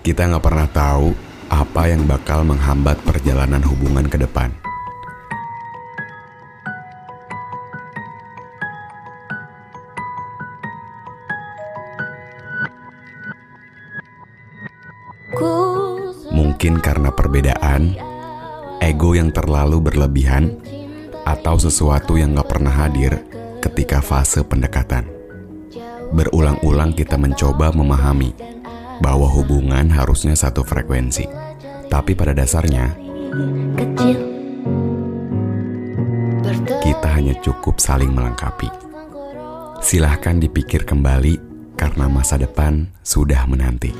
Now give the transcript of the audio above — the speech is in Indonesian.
Kita nggak pernah tahu apa yang bakal menghambat perjalanan hubungan ke depan. Mungkin karena perbedaan, ego yang terlalu berlebihan, atau sesuatu yang gak pernah hadir ketika fase pendekatan. Berulang-ulang kita mencoba memahami bahwa hubungan harusnya satu frekuensi, tapi pada dasarnya kita hanya cukup saling melengkapi. Silahkan dipikir kembali karena masa depan sudah menanti.